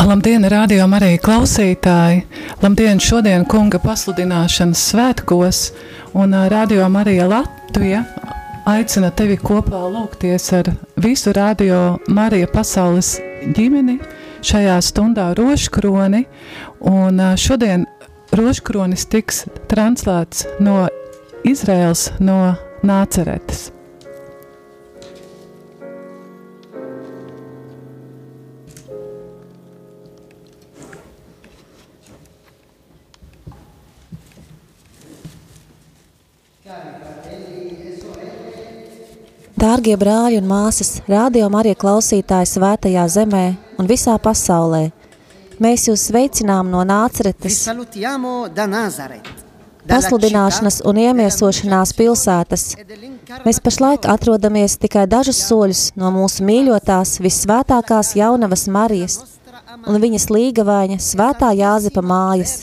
Labdien, radio arī klausītāji! Labdien, šodien kunga pasludināšanas svētkos, un radio Marija Latvija aicina tevi kopā lūgties ar visu radio Marija pasaules ģimeni šajā stundā roškroni, un šodien roškronis tiks translēts no Izraels, no Nāceretes. Dārgie brāļi un māsas, rādījām arī klausītāji svētajā zemē un visā pasaulē. Mēs jūs sveicinām no Nāceretes, pasludināšanas un iemiesošanās pilsētas. Mēs pašlaik atrodamies tikai dažus soļus no mūsu mīļotās, vissvētākās jaunavas Marijas un viņas līgavaņa svētā Jāzepa mājas.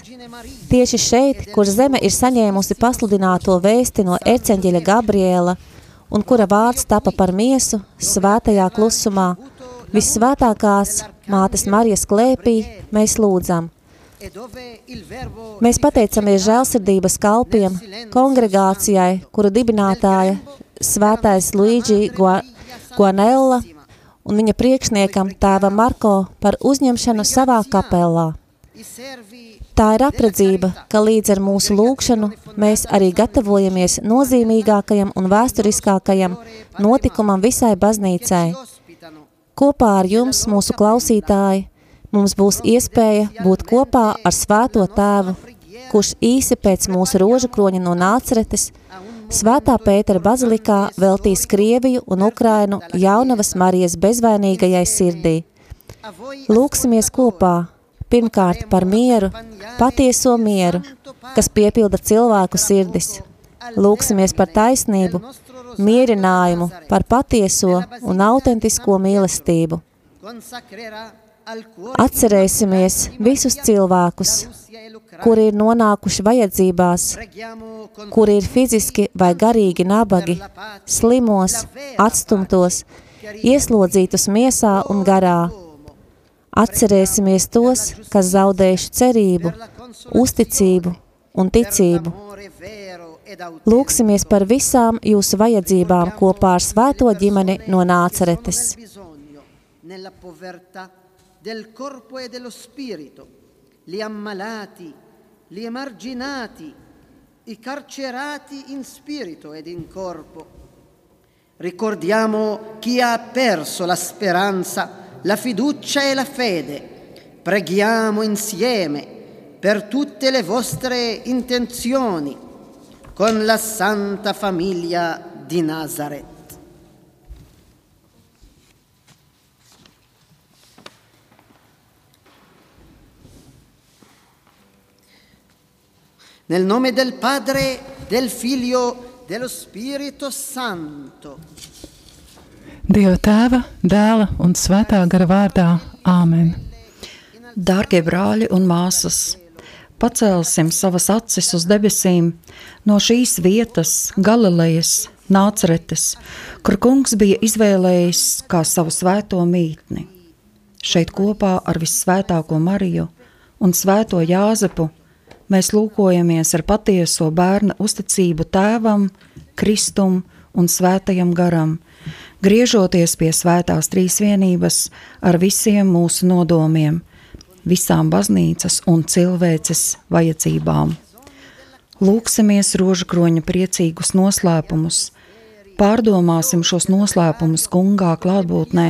Tieši šeit, kur zeme ir saņēmusi pasludināto vēsti no erceņģeļa Gabriela – un kura vārds tapa par miesu svētajā klusumā, vissvētākās mātes Marijas klēpī, mēs lūdzam. Mēs pateicamies žēlsirdības kalpiem, kongregācijai, kuru dibinātāja svētais Luigi Guanella un viņa priekšniekam tēva Marko par uzņemšanu savā kapelā. Tā ir apredzība, ka līdz ar mūsu lūgšanu mēs arī gatavojamies nozīmīgākajam un vēsturiskākajam notikumam visai baznīcai. Kopā ar jums, mūsu klausītāji, mums būs iespēja būt kopā ar svēto tēvu, kurš īsi pēc mūsu roža kroņa no nāceretes, Svētā Pētera bazilikā veltīs Krieviju un Ukrainu jaunavas Marijas bezvainīgajai sirdī. Lūksimies kopā, Pirmkārt par mieru, patieso mieru, kas piepilda cilvēku sirdis. Lūksimies par taisnību, mierinājumu, par patieso un autentisko mīlestību. Atcerēsimies visus cilvēkus, kuri ir nonākuši vajadzībās, kuri ir fiziski vai garīgi nabagi, slimos, atstumtos, ieslodzītus miesā un garā, Atcerēsimies tos, kas zaudējuši cerību, uzticību un ticību. Lūksimies par visām jūsu vajadzībām kopā ar svēto ģimeni no Nāceretes. del corpo e dello spirito, gli ammalati, gli emarginati, i carcerati in spirito ed in corpo. Ricordiamo chi ha perso la speranza la fiducia e la fede. Preghiamo insieme per tutte le vostre intenzioni con la Santa Famiglia di Nazareth. Nel nome del Padre, del Figlio, dello Spirito Santo. Dieva tēva, dēla un svētā gara vārdā - Āmen. Dārgie brāļi un māsas, pacelsim savas acis uz debesīm no šīs vietas, Galilejas, Nāceretes, kur kungs bija izvēlējis kā savu svēto mītni. Šeit kopā ar vissvētāko Mariju un svēto Jāzepu mēs lūkojamies ar patieso bērna uzticību tēvam, Kristum un svētajam garam – griežoties pie svētās trīsvienības ar visiem mūsu nodomiem, visām baznīcas un cilvēces vajadzībām. Lūksimies rožu kroņa priecīgus noslēpumus, pārdomāsim šos noslēpumus kungā klātbūtnē,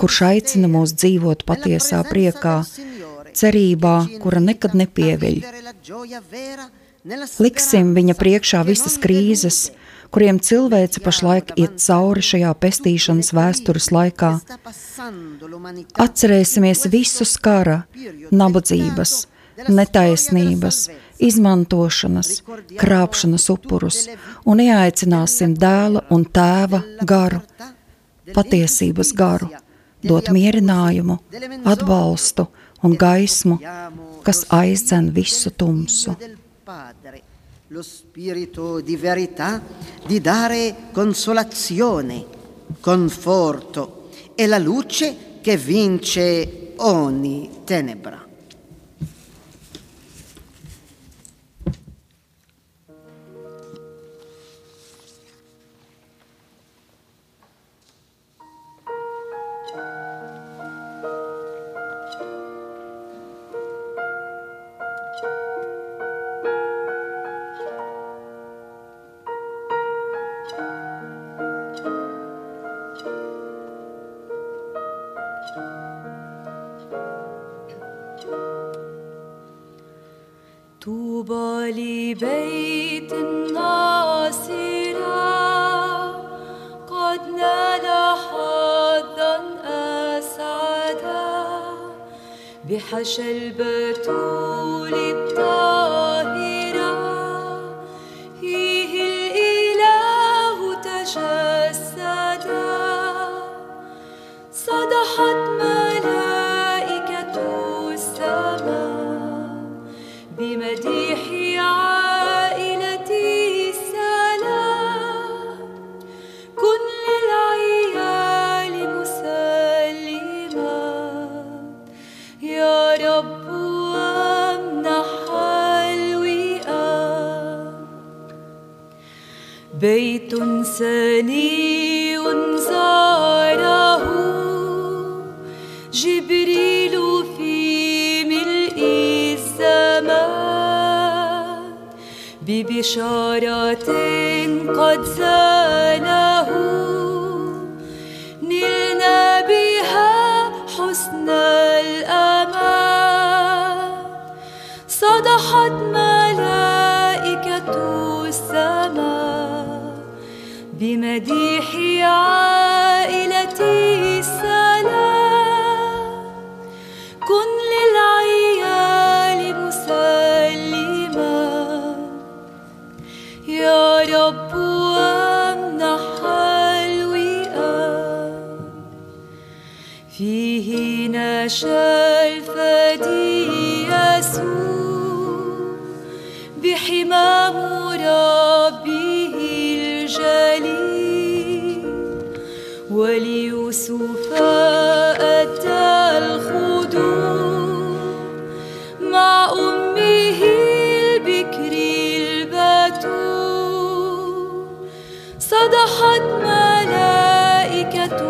kurš aicina mūs dzīvot patiesā priekā, cerībā, kura nekad nepieviļ. Liksim viņa priekšā visas krīzes, kuriem cilvēce pašlaik iet cauri šajā pestīšanas vēstures laikā. Atcerēsimies visus kara, nabadzības, netaisnības, izmantošanas, krāpšanas upurus un ieaicināsim dēla un tēva garu, patiesības garu, dot mierinājumu, atbalstu un gaismu, kas aizdzen visu tumsu lo spirito di verità di dare consolazione, conforto e la luce che vince ogni tenebra. طوبى لبيت ناصرا. قد نال حظا أسعدا. بحشى البتول الطاهرة فيه الإله تجسدا. صدحت سني زاره جبريل في ملء الزمان ببشارة قد زانه بمديح عائلة السلام. كن للعيال مسلما. يا رب الوئام فيه نشأ الفدي يسوع بحمام وليوسف أتى مع أمه البكر البتول. صدحت ملائكة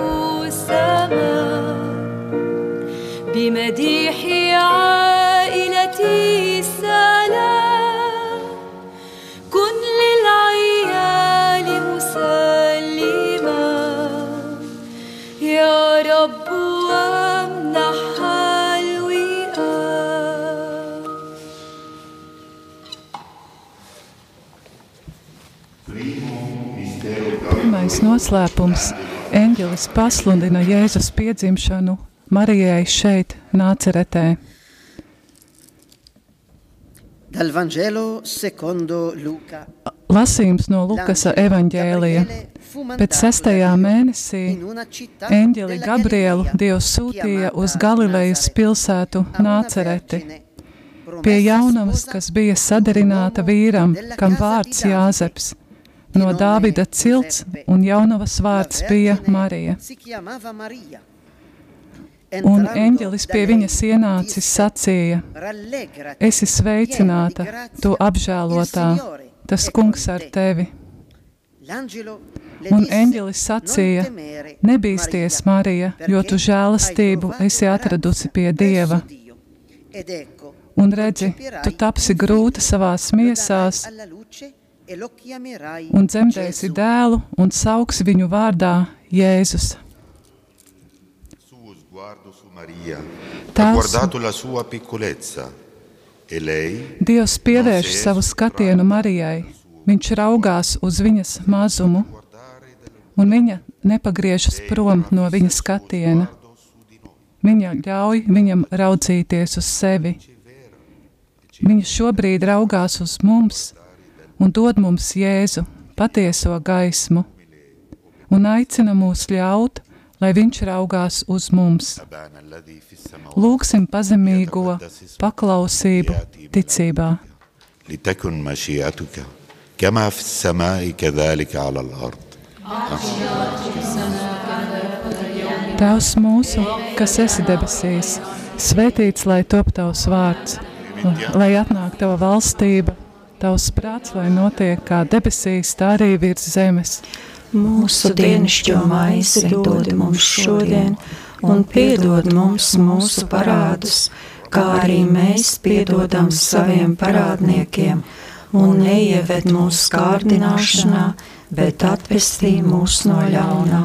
السماء بمديح عائلة noslēpums - eņģelis pasludina Jēzus piedzimšanu Marijai šeit, Nāceretē. Dal Vangelo secondo Luca. Lasījums no Lukasa evaņģēlija. Pēc sestajā mēnesī eņģeli Gabrielu Dievs sūtīja uz Galilejas pilsētu Nācereti, pie jaunavas, kas bija sadarināta vīram, kam vārds Jāzeps, no Dāvida cilts, un jaunavas vārds bija Marija. Un eņģelis pie viņas ienācis sacīja, esi sveicināta, tu apžēlotā, tas kungs ar tevi. Un eņģelis sacīja, nebīsties, Marija, jo tu žēlastību esi atradusi pie Dieva. Un redzi, tu tapsi grūta savās miesās un dzemdēsi dēlu un sauks viņu vārdā Jēzus. piccolezza e lei Dievs pievērš savu skatienu Marijai. Viņš raugās uz viņas mazumu, un viņa nepagriežas prom no viņa skatiena. Viņa ļauj viņam raudzīties uz sevi. Viņa šobrīd raugās uz mums un dod mums Jēzu, patieso gaismu, un aicina mūs ļaut, lai viņš raugās uz mums. Abana alladhi fi samawati Lūksim pazemīgo paklausību ticībā. لتكن مشيئتك كما في السماء كذلك على الأرض Tēvs mūsu, kas esi debesīs, svētīts lai top tavs vārds, lai atnāk tava valstība, tavs prāts, lai notiek kā debesīs, tā arī virs zemes. Mūsu dienascho maizi dod mums šodien, un piedod mums mūsu parādus, kā arī mēs piedodam saviem parādniekiem, un neieved mūsu kārdināšanā, bet atvestī mūs no ļaunā.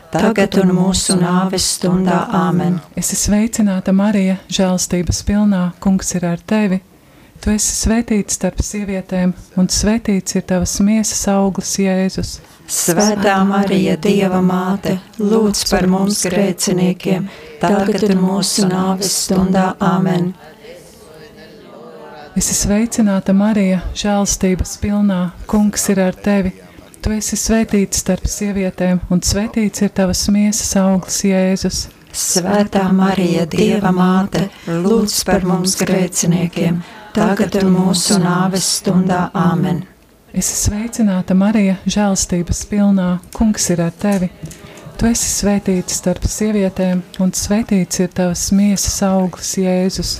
tagad un mūsu nāves stundā Āmen. Es esmu sveicināta, Marija, žēlstības pilnā. Kungs ir ar tevi. Tu esi svētīta starp sievietēm, un svētīts ir tavas miesas auglis, Jēzus. Svētā Marija, Dieva māte, lūdz par mums grēciniekiem, tagad un mūsu nāves stundā Āmen. Es esmu sveicināta, Marija, žēlstības pilnā. Kungs ir ar tevi. Tu esi svētīta starp sievietēm, un svētīts ir tavas miesas auglis, Jēzus. Svētā Marija, Dieva māte, lūdz par mums grēciniekiem, tagad un mūsu nāves stundā Āmen. Es esmu sveicināta, Marija, žēlstības pilnā. Kungs ir ar tevi. Tu esi svētīta starp sievietēm, un svētīts ir tavas miesas auglis, Jēzus.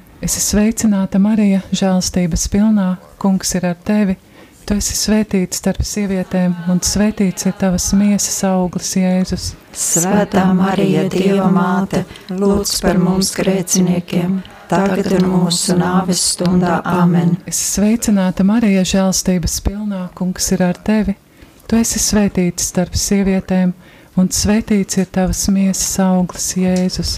Es esmu sveicināta, Marija, žēlstības pilnā. Kungs ir ar tevi. Tu esi svētīta starp sievietēm, un svētīts ir tavas miesas auglis, Jēzus. Svētā Marija, Dieva māte, lūdz par mums grēciniekiem, tagad un mūsu nāves stundā Āmen. Es sveicināta, Marija, žēlstības pilnā. Kungs ir ar tevi. Tu esi svētīta starp sievietēm, un svētīts ir tavas miesas auglis, Jēzus.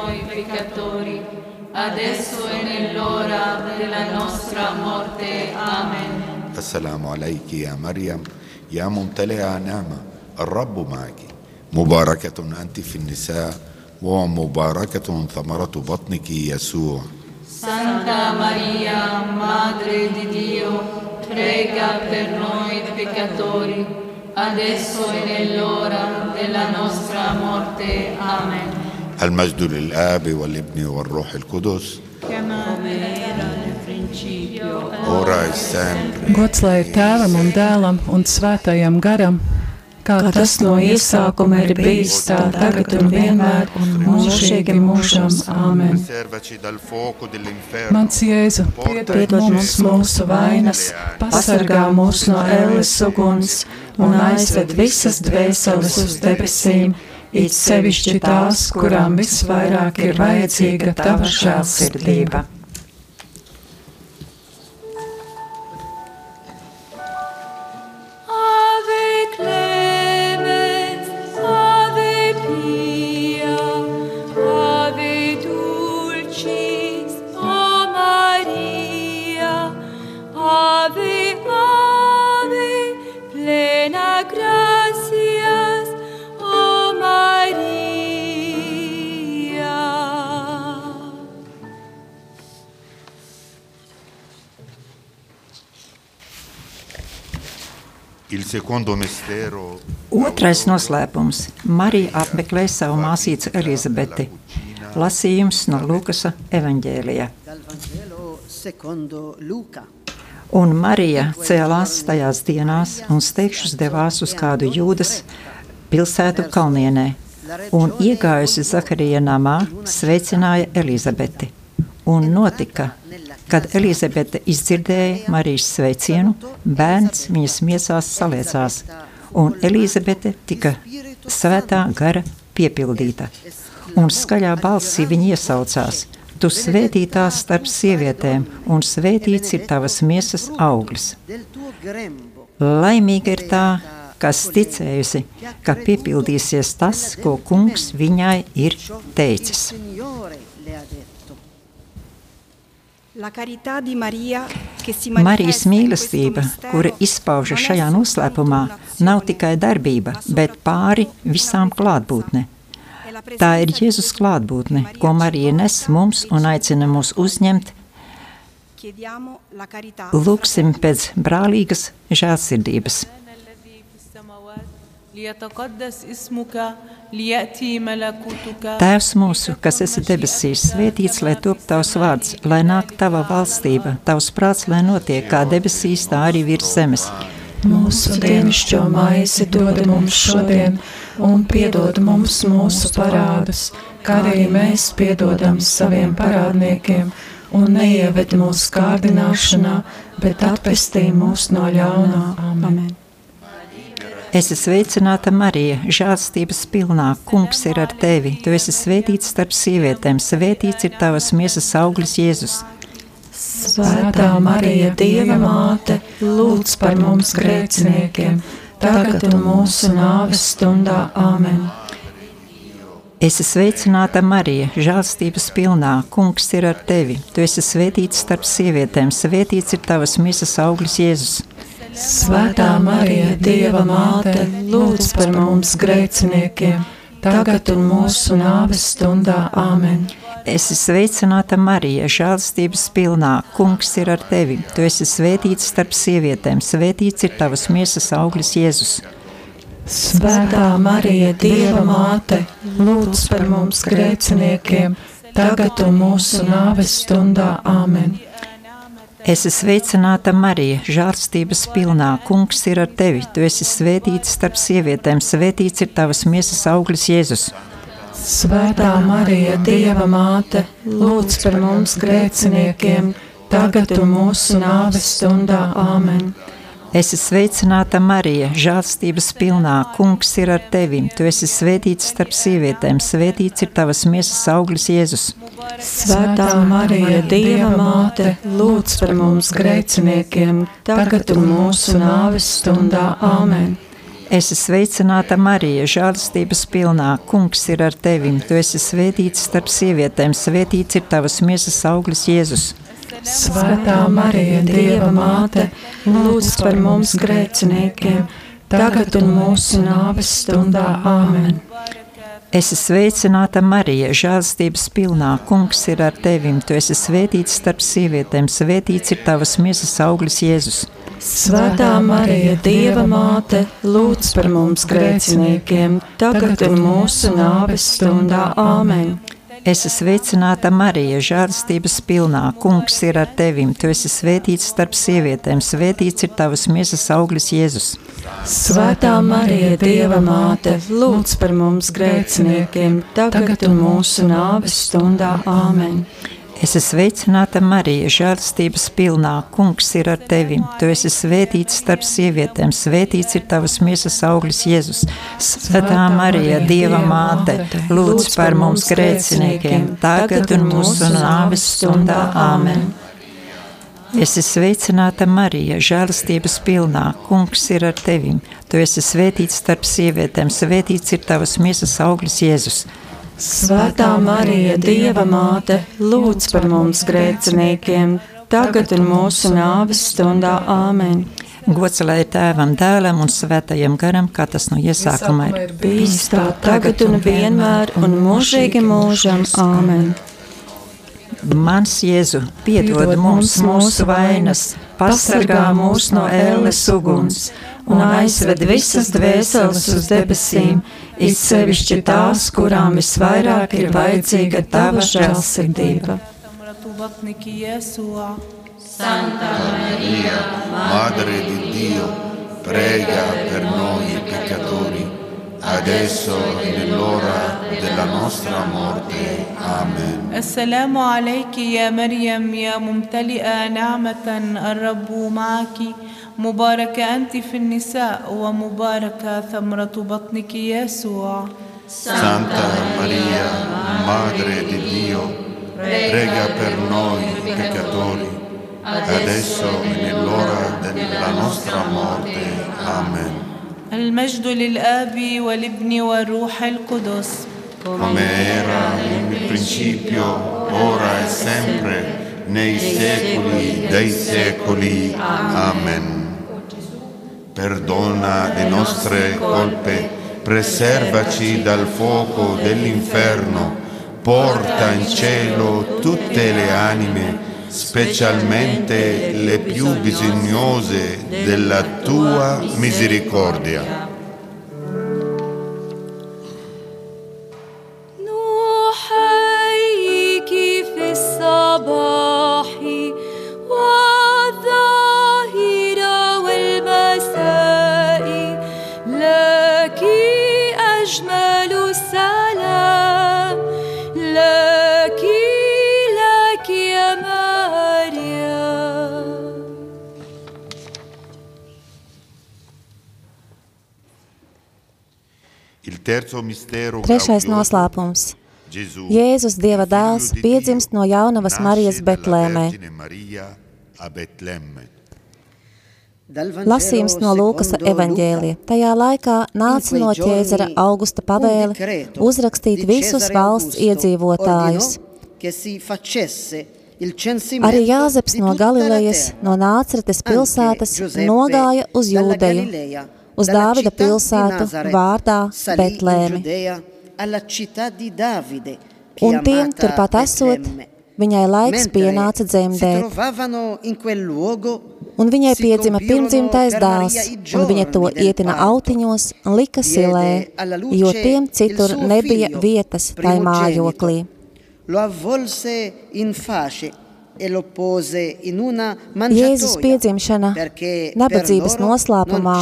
peccatori, adesso e nell'ora della nostra morte. Amen. السلام عليك يا مريم يا ممتلئة نعمة الرب معك مباركة أنت في النساء ومباركة ثمرة بطنك يسوع Santa Maria, Madre di Dio, prega per noi peccatori, adesso e nell'ora della nostra morte. Amen. المجد للآب والابن والروح القدس ora et sempre Gods lai ir tēvam un dēlam un svētajam garam, kā Kā tas no iesākuma ir bijis tā tagad un vienmēr un mūžīgi mūžam. Āmen. Preservaci dal fuoco dell'inferno Mans Jēzu, piedod Piedod mums mūsu vainas, pasargā mūs no ēles uguns un aizved visas dvēseles uz debesīm, it sevišķi tās, kurām visvairāk ir vajadzīga tava žēlsirdība. Otrais noslēpums - Marija apmeklē savu māsīcu Elizabeti. Lasījums no Lukasa evaņģēlijā. Un Marija cēlās tajās dienās un steigšus devās uz kādu jūdas pilsētu kalnienē, un iegājusi Zaharija namā, sveicināja Elizabeti. Un notika, kad Elizabete izdzirdēja Marijas sveicienu, bērns viņas miesās saliecās, un Elizabete tika svētā gara piepildīta. Un skaļā balsī viņa iesaucās: Tu svētītā starp sievietēm, un svētīts ir tavas miesas grembo. Laimīga ir tā, kas ticējusi, ka piepildīsies tas, ko kungs viņai ir teicis. Marijas mīlestība, kura izpaužas šajā noslēpumā, nav tikai darbība, bet pāri visām klātbūtne. Tā ir Jēzus klātbūtne, ko Marija nes mums un aicina mūs uzņemt. Lūksim pēc brālīgas žēlsirdības. Tēvs mūsu, kas esi debesīs, svētīts, lai top tavs vārds, lai nāk tava valstība, tavs prāts, lai notiek kā debesīs, tā arī virs zemes. Mūsu dienascho maizi dod mums šodien, un piedod mums mūsu parādus, kā arī mēs piedodam saviem parādniekiem, un neieved mūsu kārdināšanā, bet atpestī mūs no ļaunā. Amen. Esi sveicināta, Marija, žēlstības pilnā. Kungs ir ar tevi. Tu esi svētīts starp sievietēm, svētīts ir tavas miesas auglis, Jēzus. Svētā Marija, Dieva māte, lūdz par mums grēciniekiem, tagad un mūsu nāves stundā. Amen. Esi sveicināta, Marija, žēlstības pilnā. Kungs ir ar tevi. Tu esi svētīts starp sievietēm, svētīts ir tavas miesas auglis, Jēzus. Svētā Marija, Dieva māte, lūdz par mums grēciniekiem, tagad un mūsu nāves stundā. Amen. Esi sveicināta, Marija, žēlstības pilnā. Kungs ir ar tevi. Tu esi svētīts starp sievietēm, svētīts ir tavas miesas auglis, Jēzus. Svētā Marija, Dieva māte, lūdz par mums grēciniekiem, tagad un mūsu nāves stundā. Amen. Esi sveicināta, Marija, žēlstības pilnā. Kungs ir ar tevi. Tu esi svētīts starp sievietēm, svētīts ir tavas miesas auglis, Jēzus. Svētā Marija, Dieva māte, lūdz par mums grēciniekiem, tagad un mūsu nāves stundā. Amen. Esi sveicināta, Marija, žēlstības pilnā. Kungs ir ar tevi. Tu esi svētīts starp sievietēm, svētīts ir tavas miesas auglis, Jēzus. Svētā Marija, Dieva māte, lūdz par mums grēciniekiem, tagad un mūsu nāves stundā. Amen. Esi sveicināta, Marija, žēlstības pilnā. Kungs ir ar tevi. Tu esi svētīts starp sievietēm, svētīts ir tavas miesas auglis, Jēzus. Svētā Marija, Dieva māte, lūdz par mums grēciniekiem, tagad un mūsu nāves stundā. Amen. Esi sveicināta, Marija, žēlstības pilnā. Kungs ir ar tevi. Tu esi svētīts starp sievietēm, svētīts ir tavas miesas auglis, Jēzus. Svētā Marija, Dieva māte, lūdz par mums grēciniekiem, tagad un mūsu nāves stundā. Amen. Esi sveicināta, Marija, žēlstības pilnā. Kungs ir ar tevi. Tu esi svētīts starp sievietēm, svētīts ir tavas miesas auglis, Jēzus. Svētā Marija, Dieva māte, lūdz par mums grēciniekiem, tagad un mūsu nāves stundā. Amen. Esi sveicināta, Marija, žēlstības pilnā. Kungs ir ar tevi. Tu esi svētīts starp sievietēm, svētīts ir tavas miesas auglis, Jēzus. Svētā Marija, Dieva māte, lūdz par mums grēciniekiem, tagad un mūsu nāves stundā. Āmen! Esi sveicināta, Marija, žēlastības pilnā. Kungs ir ar tevi. Tu esi svētīts starp sievietēm, svētīts ir tavas miesas auglis, Jēzus. Svētā Marija, Dieva māte, lūdz par mums grēciniekiem, tagad un mūsu nāves stundā. Āmen! Gods lai tēvam, dēlam un svētajam garam, kā tas no iesākuma ir. Bijis tā tagad un vienmēr un mūžīgi mūžam. Āmen! Mans Jēzu, piedod mums mūsu vainas, pasargā mūs no ēles uguns un aizved visas dvēseles uz debesīm, it sevišķi tās, kurām visvairāk ir vajadzīga tava žēlsirdība. Santa Maria, Madre di Dio, prega per noi peccatori, adesso e nell'ora della nostra morte. Amen. السلام عليك يا مريم يا ممتلئة نعمة الرب معك مباركة أنت في النساء ومباركة ثمرة بطنك يسوع Santa Maria, Madre di Dio, prega per noi peccatori, adesso e nell'ora della nostra morte. Amen. المجد للآب والابن والروح القدس Come era nel principio, ora e sempre, nei secoli dei secoli. Amen. Perdona le nostre colpe, preservaci dal fuoco dell'inferno, porta in cielo tutte le anime, specialmente le più bisognose della tua misericordia. Trešais noslēpums. Jēzus Dieva dēls piedzimst no jaunavas Marijas Betlēmē. Lasījums no Lūkas evaņģēlija. Tajā laikā nāca no ķēzara Augusta pavēle uzrakstīt visus valsts iedzīvotājus. Arī Jāzeps no Galilejas, no Nācretes pilsētas, nogāja uz Jūdeju, uz Dāvida pilsētu vārdā Betlēmi. Un tiem turpat esot, viņai laiks pienāca dzemdēt. Un viņai piedzima pirmdzimtais dēls, un viņa to ietina autiņos un lika silē, jo tiem citur nebija vietas tai mājoklī. Lo avvolse in face e Jēzus piedzimšana nabadzības noslēpumā.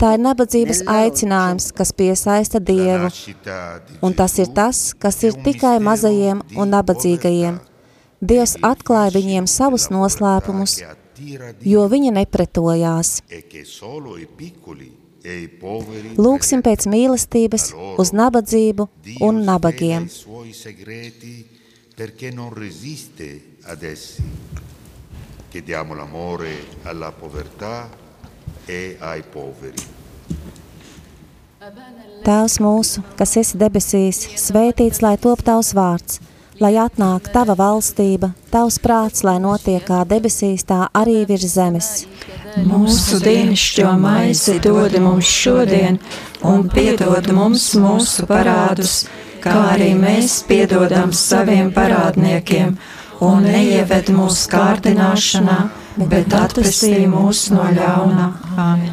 Tā ir nabadzības aicinājums, kas piesaista Dievu, un tas ir tas, kas ir tikai mazajiem un nabadzīgajiem. Dievs atklāja viņiem savus noslēpumus, jo viņi nepretojās. e e Lūksim pēc mīlestības uz nabadzību un nabagiem. Perché non resiste ad essi. Chiediamo l'amore alla povertà e ai poveri. Tēvs mūsu, kas esi debesīs, svētīts lai top tavs vārds, lai atnāk tava valstība, tavs prāts, lai notiek kā debesīs, tā arī virs zemes. Mūsu dienascho maizi dod mums šodien, un piedod mums mūsu parādus, kā arī mēs piedodam saviem parādniekiem, un neieved mūsu kārdināšanā, bet atpestī mūs no male. Amen.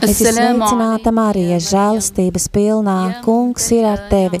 Es esmu sveicināta Marija, žēlastības pilnā, kungs ir ar tevi.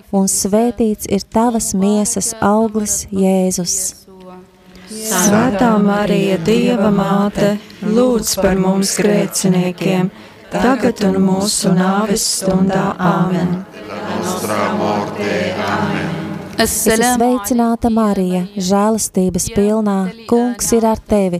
un svētīts ir tavas miesas auglis Jēzus. Svētā Marija, Dieva māte, lūdz par mums grēciniekiem, tagad un mūsu nāves stundā Āmen. Es esmu sveicināta Marija, žēlastības pilnā, kungs ir ar tevi.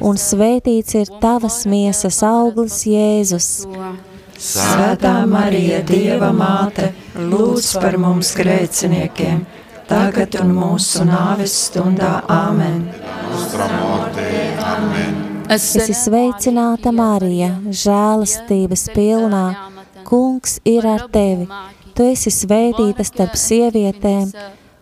un svētīts ir tavas miesas auglis, Jēzus. Svētā Marija, Dieva māte, lūdz par mums grēciniekiem, tagad un mūsu nāves stundā Āmen. Es esmu sveicināta Marija, žēlastības pilnā, kungs ir ar tevi. Tu esi svētīta starp sievietēm,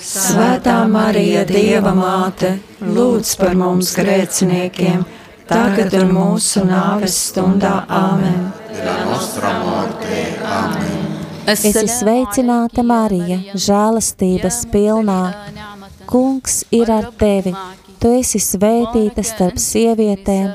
Svētā Marija, Dieva māte, lūdz par mums grēciniekiem, tagad un mūsu nāves stundā. Āmen. Es esmu sveicināta Marija, žēlastības pilnā, kungs ir ar tevi. Tu esi svētīta starp sievietēm,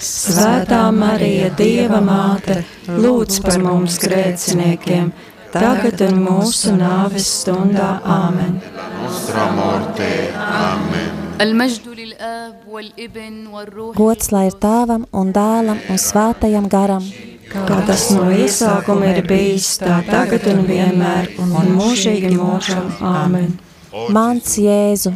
Svētā Marija, Dieva māte, lūdz par mums grēciniekiem, tagad un mūsu nāves stundā Āmen. Gods lai ir tēvam un dēlam un svētajam garam. Kā tas no iesākuma ir bijis, tā tagad un vienmēr, un mūžīgi mūžam. Āmen. Mans Jēzu,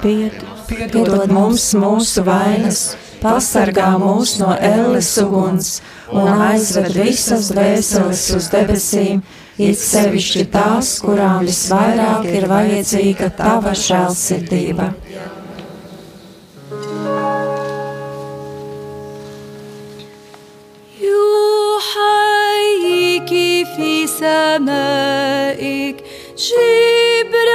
Pied, piedod mums mūsu vainas, pasargā mūs no elles uguns un aizved visas dvēseles uz debesīm, it sevišķi tās, kurām visvairāk ir vajadzīga tava žēlsirdība. يحييك في سمائك جبرائيل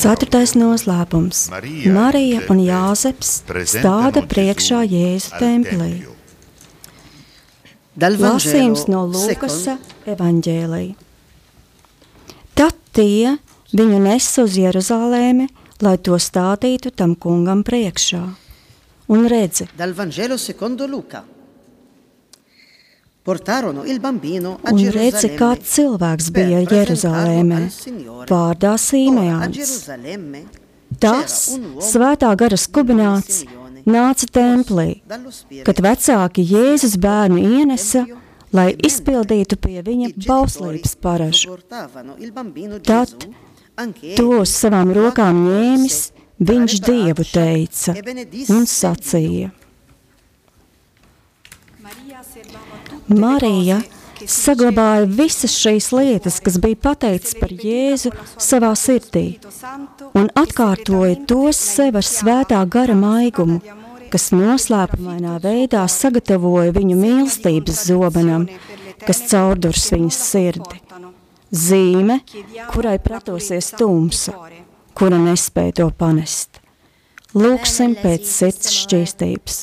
Ceturtais noslēpums - Marija un Jāzeps stāda priekšā Jēzu templī. Lasījums no Lūkasa evaņģēlī. Tad tie viņu nes uz Jeruzalēmi, lai to stādītu tam kungam priekšā. Un redzi, Dal Vangelo secondo Luca. Portarono il bambino a un redzi, Gerusalemme kāds cilvēks bija Jeruzalēmē, vārdā Sīmejāns. Tas, svētā gara skubināts, nāca templī, kad vecāki Jēzus bērnu ienesa, lai izpildītu pie viņa bauslības bambino Tad To uz savām rokām ņēmis, viņš Dievu teica e un sacīja. Marija saglabāja visas šīs lietas, kas bija pateikts par Jēzu savā sirdī, un atkārtoja tos sev ar svētā gara maigumu, kas noslēpumainā veidā sagatavoja viņu mīlestības zobenam, kas caurdurs viņas sirdi. Zīme, kurai pretosies tumsa, kura nespēja to panest. Lūksim pēc sirds šķīstības.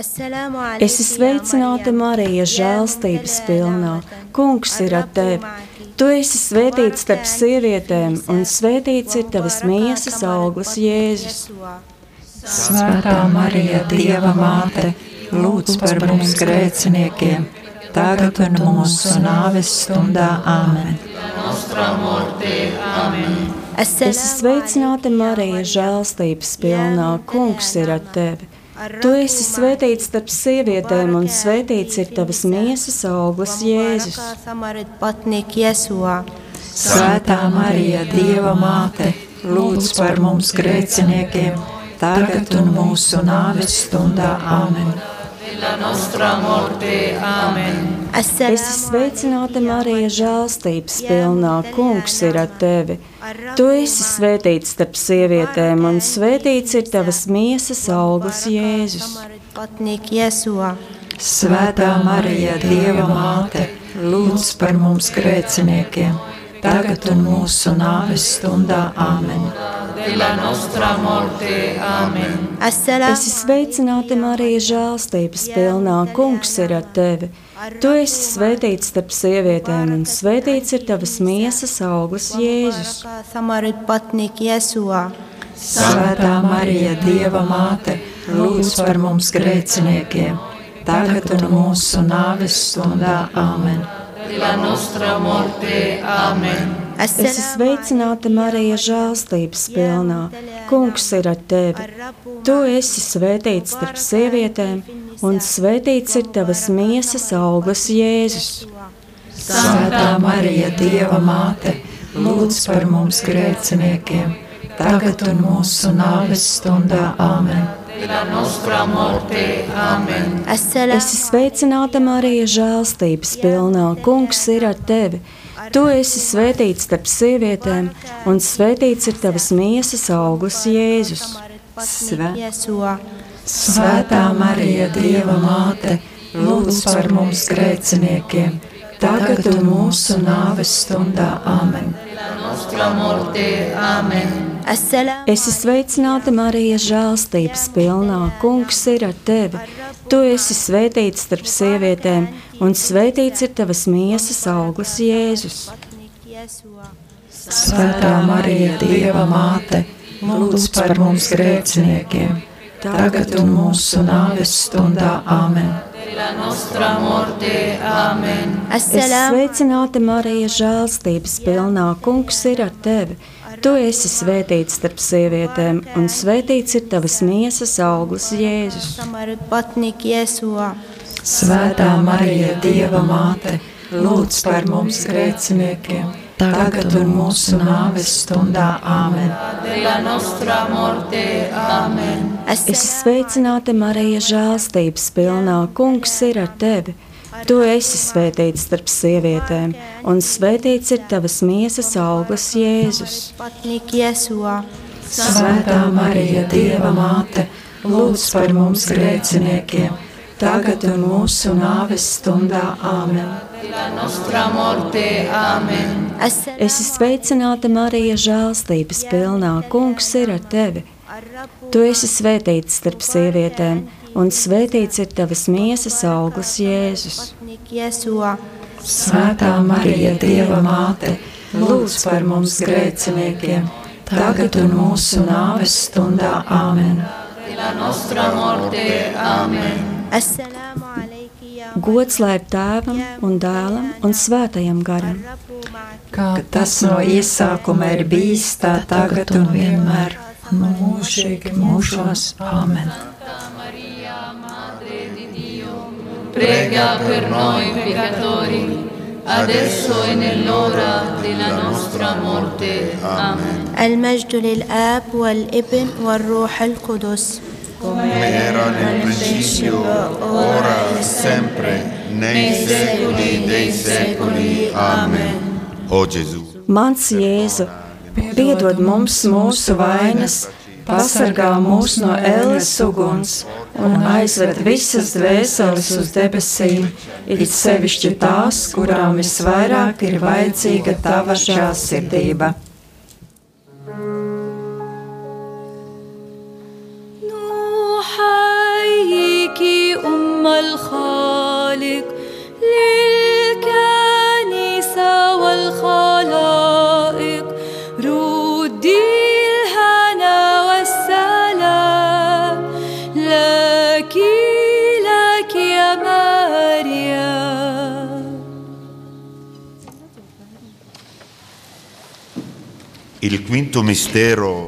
Es esmu sveicināta Marija, žēlstības pilnā. Kungs ir ar tevi. Tu esi svētīts starp sievietēm, un svētīts ir tavas miesas auglis, Jēzus. Svētā Marija, Dieva māte, lūdz par mums grēciniekiem, tagad un mūsu nāves stundā Āmen. Es esmu sveicināta Marija, žēlstības pilnā. Kungs ir ar tevi. Tu esi svētīts starp sievietēm, un svētīts ir tavas miesas auglis, Jēzus. Svētā Marija, Dieva māte, lūdz par mums grēciniekiem, tagad un mūsu nāves stundā Āmen. Es esmu sveicināta Marija, žēlstības pilnā. Kungs ir ar tevi. Tu esi svētīts starp sievietēm, un svētīts ir tavas miesas auglis, Jēzus. Svētā Marija, Dieva māte, lūdz par mums grēciniekiem, tagad un mūsu nāves stundā Āmen. Es esmu sveicināta Marija, žēlstības pilnā. Kungs ir ar tevi. Tu esi svētīts starp sievietēm, un svētīts ir tavas miesas auglis, Jēzus. Svētā Marija, Dieva māte, lūdz par mums grēciniekiem, tagad un mūsu nāves stundā Āmen. Es esmu sveicināta Marija, žēlstības pilnā. Kungs ir ar tevi. Tu esi svētīts starp sievietēm, un svētīts ir tavas miesas auglis, Jēzus. Svētā Marija, Dieva māte, lūdz par mums grēciniekiem, tagad un mūsu nāves stundā Āmen. Es esmu sveicināta Marija, žēlstības pilnā. Kungs ir ar tevi. Tu esi svētīts starp sievietēm, un svētīts ir tavas miesas auglis, Jēzus. Svē. Svētā Marija, Dieva māte, lūdz par mums grēciniekiem, tagad un mūsu nāves stundā Āmen. Es esmu sveicināta Marija, žēlstības pilnā. Kungs ir ar tevi. Tu esi svētīts starp sievietēm, un svētīts ir tavas miesas auglis, Jēzus. Svētā Marija, Dieva māte, lūdz par mums grēciniekiem, tagad un mūsu nāves stundā Āmen. Es esmu sveicināta Marija, žēlstības pilnā. Kungs ir ar tevi. Tu esi svētīts starp sievietēm, un svētīts ir tavas miesas auglis, Jēzus. Svētā Marija, Dieva māte, lūdz par mums grēciniekiem, tagad un mūsu nāves stundā Āmen. Es esmu sveicināta Marija, žēlstības pilnā. Kungs ir ar tevi. Tu esi svētīts starp sievietēm, un svētīts ir tavas miesas auglis, Jēzus. Svētā Marija, Dieva māte, lūdz par mums grēciniekiem, tagad un mūsu nāves stundā Āmen. Es esmu sveicināta Marija, žēlstības pilnā. Kungs ir ar tevi. Tu esi svētīts starp sievietēm, un svētīts ir tavas miesas auglis, Jēzus. Svētā Marija, Dieva māte, lūdz par mums grēciniekiem, tagad un mūsu nāves stundā Āmen. Gods lai ir tēvam un dēlam un svētajam garam. Kā tas no iesākuma ir bijis, tā tagad un vienmēr, mūžīgi mūžos. Āmen! Prega per noi peccatori, adesso e nell'ora della nostra morte. Amen. المجد للآب والابن والروح القدس come era nel principio, ora e sempre, nei secoli dei secoli. Amen. O Gesù, Mans Jēzu, piedod mums mūsu vainas, pasargā mūs no ēles uguns un aizved visas dvēseles uz debesīm, it sevišķi tās, kurām visvairāk ir vajadzīga tava žēlsirdība.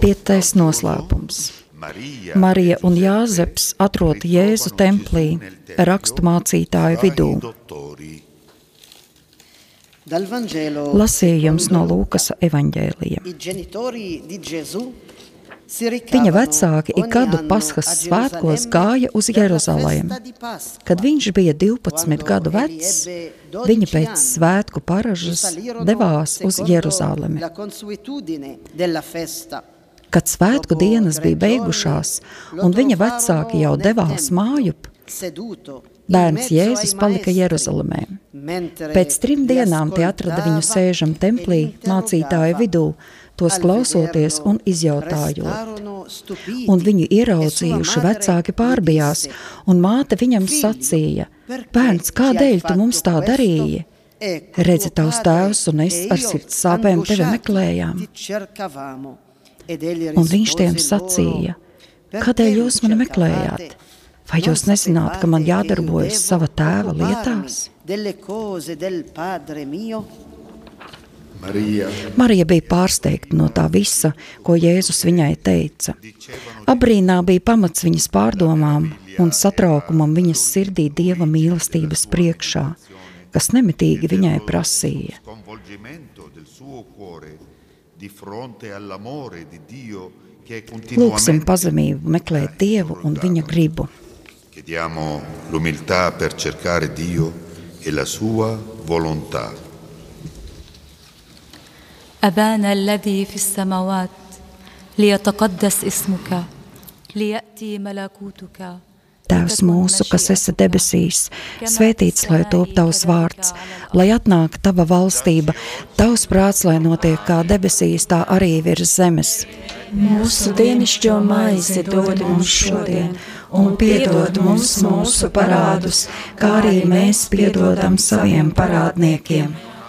Piektais noslēpums. Marija un Jāzeps atrod Jēzu templī, rakstu mācītāju vidū. dottori. Dal Vangelo Lasījums no Lūkas evaņģēlija. Viņa vecāki ik gadu Paskas svētkos gāja uz Pasqua. Kad viņš bija 12 gadu vecs, viņa pēc svētku paražas devās uz Jeruzalemi. Kad svētku dienas bija beigušās un viņa vecāki jau devās mājup, bērns Jēzus palika Jeruzalemē. Pēc trim dienām tie atrada viņu sēžam templī, mācītāju vidū, tos klausoties un izjautājot. Un viņu ieraudzījuši vecāki pārbijās, un māte viņam sacīja: Bērns, kādēļ tu mums tā darīji? Redzi, tavs tēvs un es ar sirds sāpēm tevi meklējām. Un viņš tiem sacīja: Kādēļ jūs mani meklējāt? Vai jūs nezināt, ka man jādarbojas sava tēva lietās? Maria Marija bija pārsteigta no tā visa, ko Jēzus viņai teica. Abrīnā bija pamats viņas pārdomām un satraukumam viņas sirdī dieva mīlestības priekšā, kas nemitīgi viņai prasīja. Lūksim pazemību meklēt Dievu un viņa gribu. Chiediamo l'umiltà per cercare Dio e la sua volontà. أبانا الذي في السماوات ليتقدس اسمك ليأتي ملكوتك Tēvs mūsu, kas esi debesīs, svētīts lai top tavs vārds, lai atnāk tava valstība, tavs prāts, lai notiek kā debesīs, tā arī virs zemes. Mūsu dienascho maizi dod mums šodien, un piedod mums mūsu parādus, kā arī mēs piedodam saviem parādniekiem.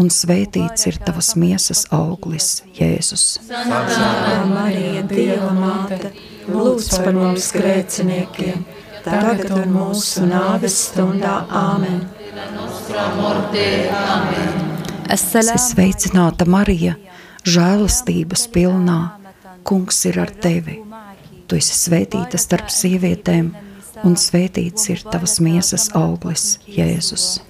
un svētīts ir tavas miesas auglis, Jēzus. Svētā Marija, Dieva māte, lūdz par mums grēciniekiem, tagad un mūsu nāves stundā. Āmen! Es sveicināta, Marija, žēlastības pilnā. Kungs ir ar tevi. Tu esi svētīta starp sievietēm, un svētīts ir tavas miesas auglis, Jēzus.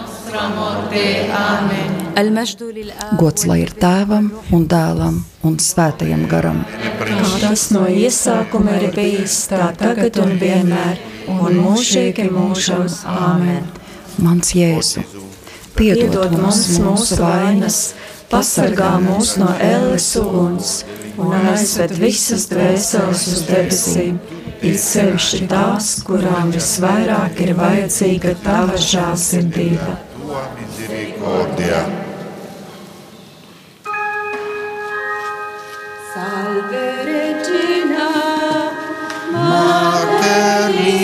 Gods lai ir tēvam un dēlam un svētajam garam. Kā tas no iesākuma ir bijis, tā tagad un vienmēr, un mūžīgi mūžos. Āmen! Mans Jēzu, piedod mums mūsu vainas, pasargā mūs no ēles uguns un aizved visas dvēseles uz debesīm, it sevišķi tās, kurām visvairāk ir vajadzīga tava žēlsirdība. tua misericordia. Salve Regina, Mater mia.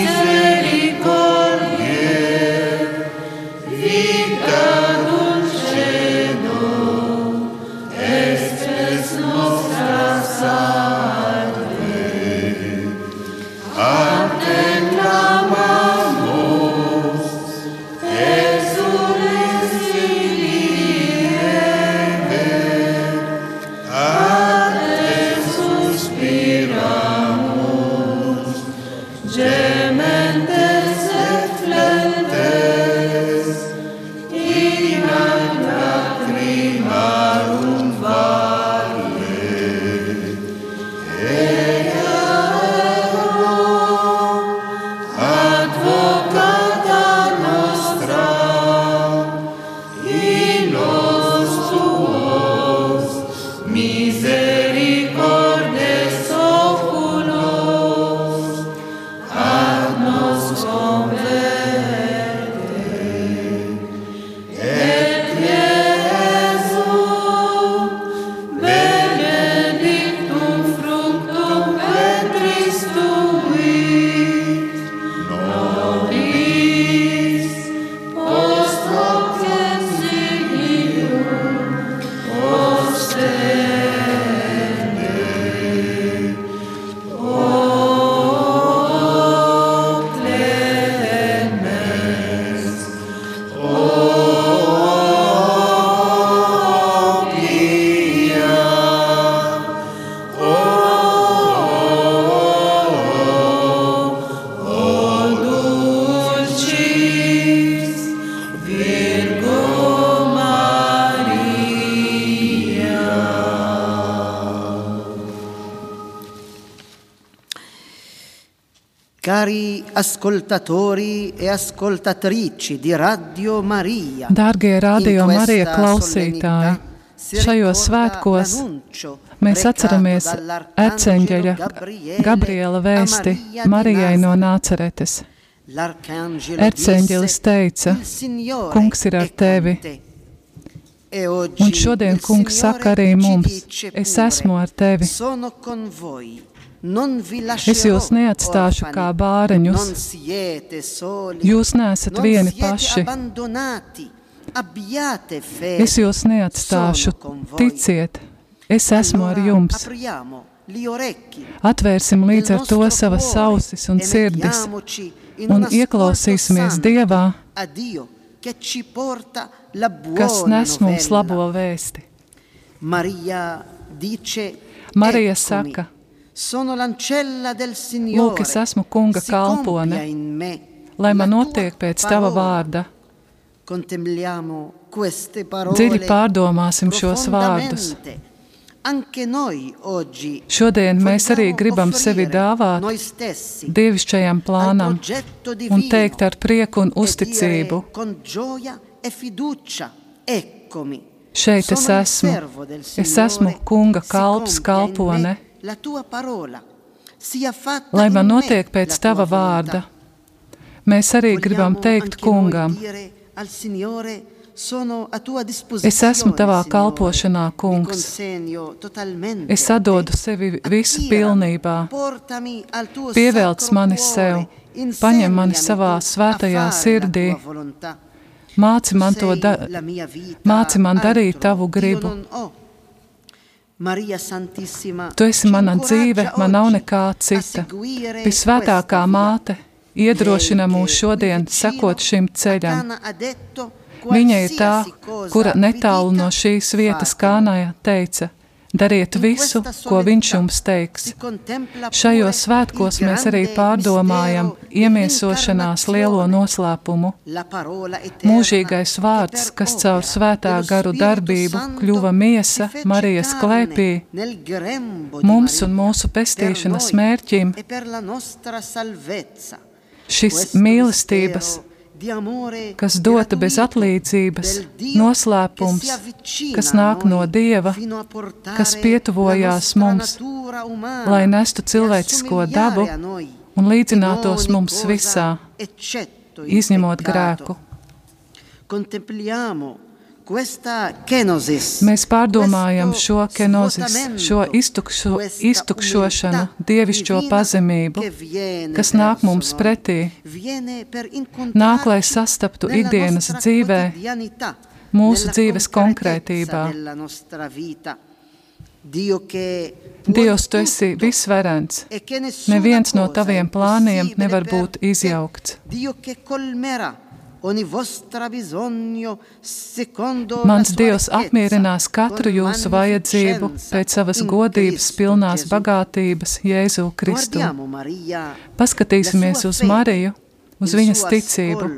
Dārgie Radio Marija klausītāji, šajos svētkos mēs atceramies eceņģeļa Gabriela vēsti Marijai no Nāceretes. Erceņģelis teica, kungs ir ar tevi. Un šodien kungs saka arī mums, es esmu ar tevi. Es jūs neatstāšu kā bāreņus. Jūs neesat vieni paši. Es jūs neatstāšu. Ticiet, es esmu ar jums. Atvērsim līdz ar to savas ausis un sirdis un ieklausīsimies Dievā, kas nes mums labo vēsti. Marija saka, Lūk, es esmu kunga kalpone, lai man notiek pēc tava vārda. Dziļi pārdomāsim šos vārdus. Šodien mēs arī gribam sevi dāvāt dievišķajam plānam un teikt ar prieku un uzticību. Šeit es esmu. Es esmu kunga kalps, kalpone. Lai man notiek pēc tava vārda. Mēs arī gribam teikt kungam, es esmu tavā kalpošanā, kungs. Es atdodu sevi visu pilnībā. Pievelc mani sev, paņem mani savā svētajā sirdī. Māci man to, da māci man darīt tavu gribu. Tu esi mana dzīve, man nav nekā cita. Visvētākā māte iedrošina mūs šodien sekot šim ceļam. Viņa ir tā, kura netālu no šīs vietas kānāja teica, dariet visu, ko viņš jums teiks. Šajos svētkos mēs arī pārdomājam iemiesošanās lielo noslēpumu. Mūžīgais vārds, kas caur svētā garu darbību kļuva miesa Marijas klēpī, mums un mūsu pestīšanas mērķim, šis mīlestības, kas dota bez atlīdzības, noslēpums, kas nāk no Dieva, kas pietuvojās mums, lai nestu cilvēcisko dabu un līdzinātos mums visā, izņemot grēku. Mēs pārdomājam šo kenozis, šo iztukšo, iztukšošanu, dievišķo pazemību, kas nāk mums pretī, nāk, lai sastaptu ikdienas dzīvē, mūsu dzīves konkrētībā. Dievs, tu esi visvarens. Neviens no taviem plāniem nevar būt izjaukts. Mans Dievs apmierinās katru jūsu vajadzību pēc savas godības pilnās bagātības Jēzu Kristu. Paskatīsimies uz Mariju, uz viņas ticību,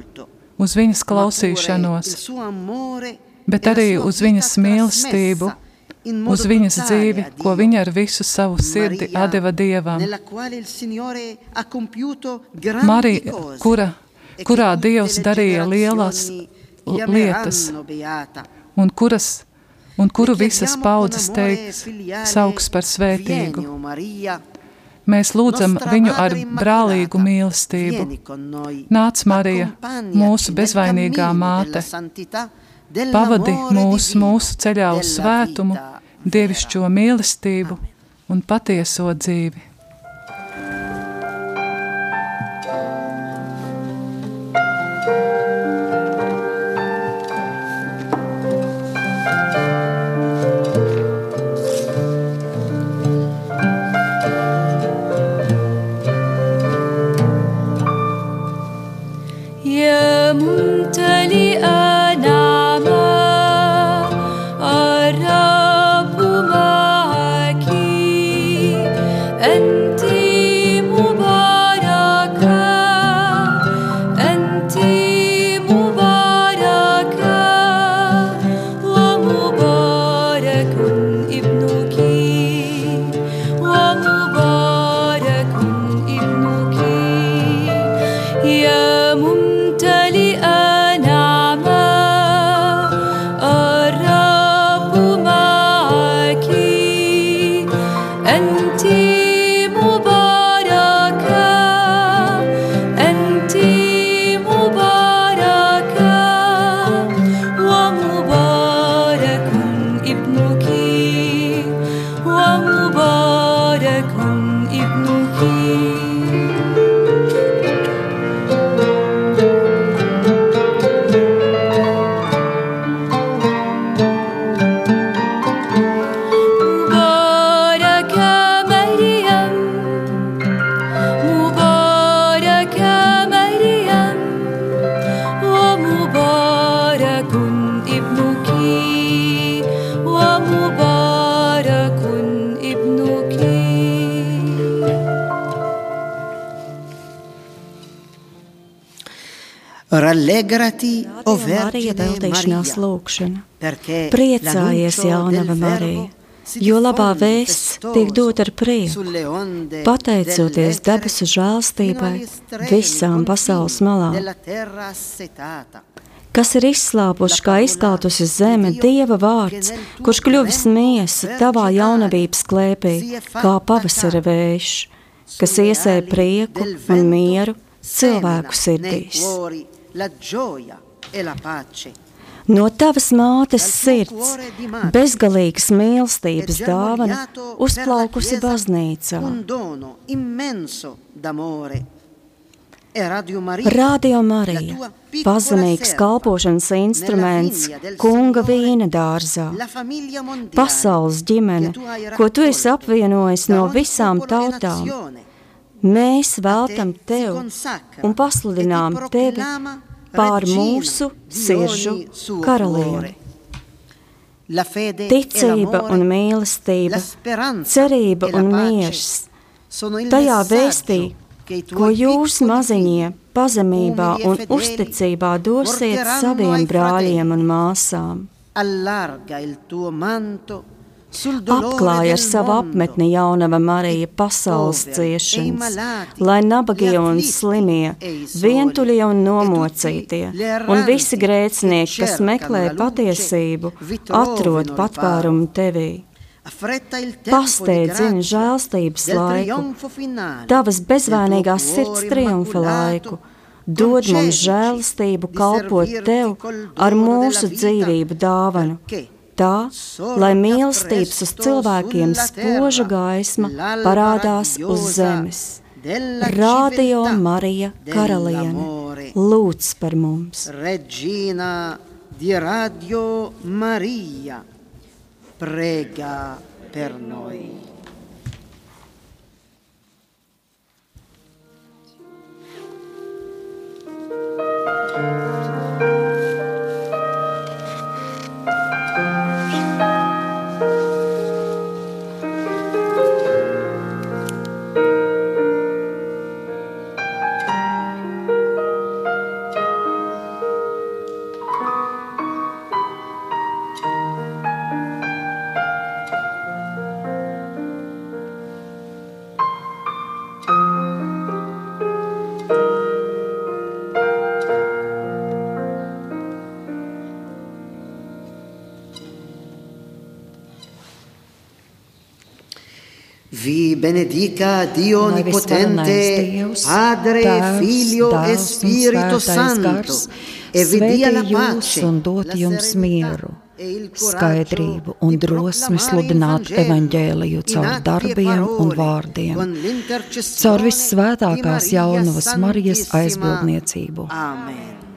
uz viņas klausīšanos, bet arī uz viņas mīlestību, uz viņas dzīvi, ko viņa ar visu savu sirdi atdeva Dievam. Marija, kura kurā Dievs darīja lielas lietas, un, kuras, un kuru visas paudzes teiks sauks par svētīgu. Mēs lūdzam viņu ar brālīgu mīlestību. Nāc, Marija, mūsu bezvainīgā māte, pavadi mūs mūsu ceļā uz svētumu, dievišķo mīlestību un patieso dzīvi. Marija veltīšanās perché Priecājies, jaunava Marija, jo labā vēsts tiek dot ar prieku, pateicoties debesu žēlstībai visām pasaules malām, kas ir izslāpuši kā izkaltusi zeme Dieva vārds, kurš kļuvis miesa tavā jaunavības klēpī, kā pavasara vējš, kas iesēja prieku un mieru cilvēku sirdīs. Cuori la gioia e la pace. No tavas mātes sirds, bezgalīgas mīlestības dāvana, uzplaukusi baznīcā. E Radio Marija, pazemīgs kalpošanas instruments kunga vīna dārzā, pasaules ģimene, ko tu esi apvienojis no visām tautām. Mēs veltam tev un pasludinām tevi pār mūsu siržu karalieni. E Ticība un mīlestība, cerība e un miers. Tajā vēstī, ko jūs maziņie pazemībā e un uzticībā dosiet saviem brāļiem un māsām. allarga il tuo manto Apklāja ar savu apmetni jaunava Marija pasaules ciešanas, lai nabagie un slimie, vientuļie un nomocītie, un visi grēcinieki, kas meklē patiesību, atrod patvērumu tevī. Pasteidzini žēlstības laiku, tavas bezvainīgās sirds triumfa laiku. Dod mums di kalpot tev ar mūsu dzīvību dāvanu. Tā, lai mīlestības uz cilvēkiem spoža gaisma parādās uz zemes. Radio Marija Karaliene, lūdz par mums! Regina di Radio Maria, prega per noi. Vi benedica Dio Dievs, Padre, Tēvs, Figlio e Spirito Santo, e vi dia la pace, un dot jums mieru, e skaidrību un drosmi sludināt evaņģēliju caur e darbiem un vārdiem, caur vissvētākās jaunavas Marijas aizbildniecību. Amen.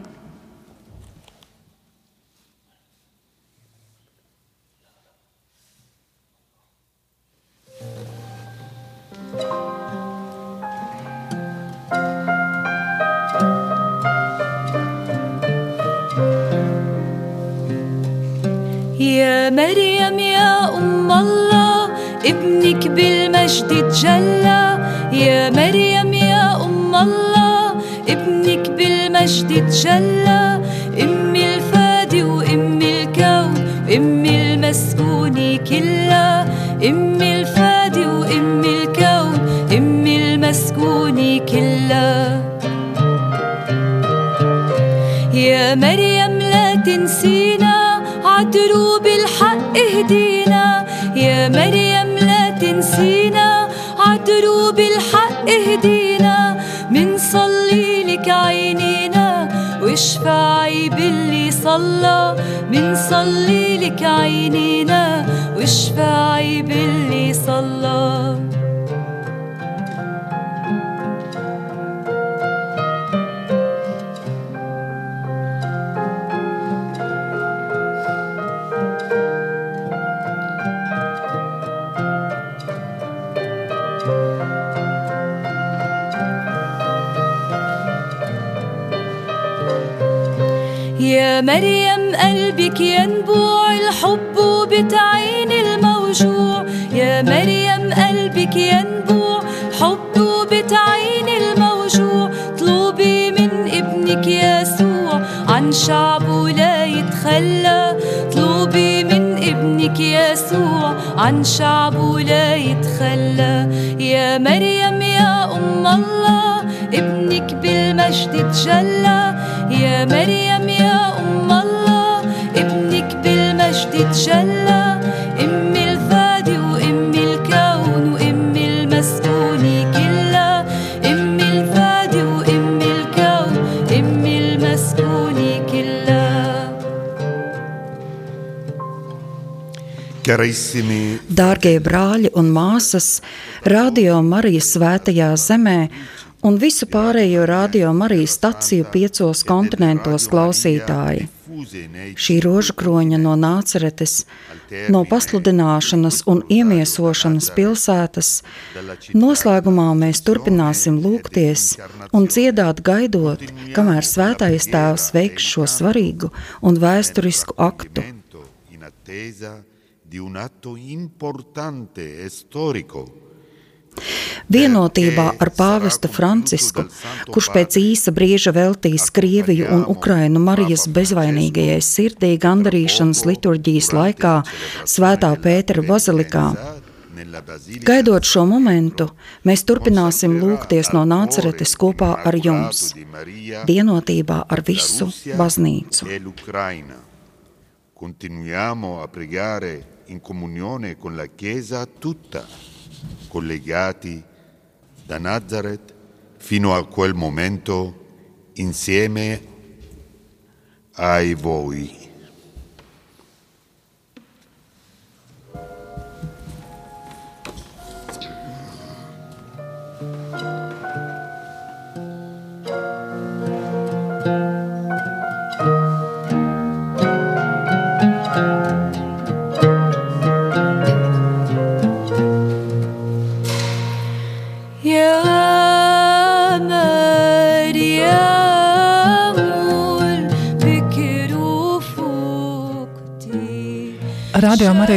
يا مريم يا أم الله ابنك بالمجد تجلى. يا مريم يا أم الله ابنك بالمجد تجلى. أمي الفادي وأمي الكون وأمي المسكونة كلها أمي الفادي وأمي الكون أمي المسكونة كلها يا مريم لا تنسينا عدروب الحق اهدينا. يا مريم لا تنسينا. عدروب الحق اهدينا. منصلي لك عينينا. واشفعي باللي صلى. منصلي لك عينينا. واشفعي باللي صلى. يا مريم قلبك ينبوع الحب وبتعين الموجوع. يا مريم قلبك ينبوع حب وبتعين الموجوع. طلبي من ابنك يسوع عن شعبه لا يتخلى. طلبي من ابنك يسوع عن شعبه لا يتخلى. يا مريم يا أم الله ابنك بالمجد تجلى يا مريم يا أم الله ابنك بالمجد تجلى أم الفادي وأم الكون وأم المسكون كلها أم الفادي وأم الكون أم المسكون كلها Dārgie brāļi un māsas, Radio Marijas svētajā zemē un visu pārējo Radio Marijas staciju piecos kontinentos klausītāji. Šī rožu kroņa no Nāceretes, no pasludināšanas un iemiesošanas pilsētas, noslēgumā mēs turpināsim lūgties un dziedāt gaidot, kamēr svētais tēvs veiks šo svarīgu un vēsturisku aktu. di un atto importante e storico Vienotībā ar pāvestu Francisku, kurš pēc īsa brīža veltīs Krieviju un Ukrainu Marijas bezvainīgajai sirdī gandarīšanas liturģijas laikā Svētā Pētera bazilikā. Gaidot šo momentu, mēs turpināsim lūgties no nāceretes kopā ar jums, vienotībā ar visu baznīcu. Continuiamo a pregare in comunione con la Chiesa tutta, collegati da Nazareth fino a quel momento insieme ai voi.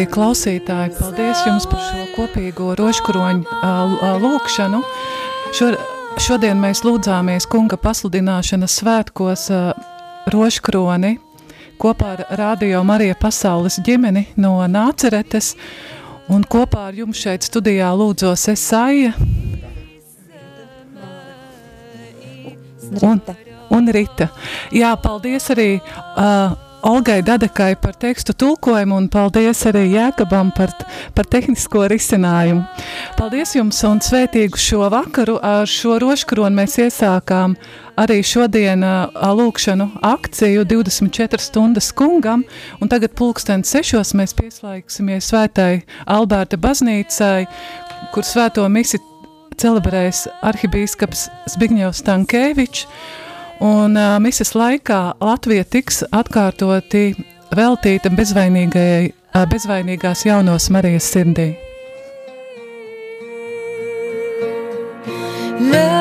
Marija klausītāji, paldies jums par šo kopīgo ā, lūkšanu. Šo, šodien mēs lūdzāmies kunga pasludināšanas svētkos ā, rožkroni kopā ar Radio Marija pasaules ģimeni no Nāceretes. Un kopā ar jums šeit studijā lūdzos Esaija un, un Rita. Jā, paldies arī uh, Olgai Dadekai par tekstu tulkojumu un paldies arī Jēkabam par, par tehnisko risinājumu. Paldies jums un svētīgu šo vakaru. Ar šo roškronu mēs iesākām arī šodien uh, lūkšanu akciju 24 stundas kungam, un tagad pulksten sešos mēs pieslēgsimies svētai Alberta baznīcai, kur svēto misi celebrēs arhibīskaps Zbigņevs Tankēvičs, Un uh, misijas laikā Latvija tiks atkārtoti veltīta bezvainīgajai, uh, bezvainīgās jaunos Marijas sirdī. Yeah.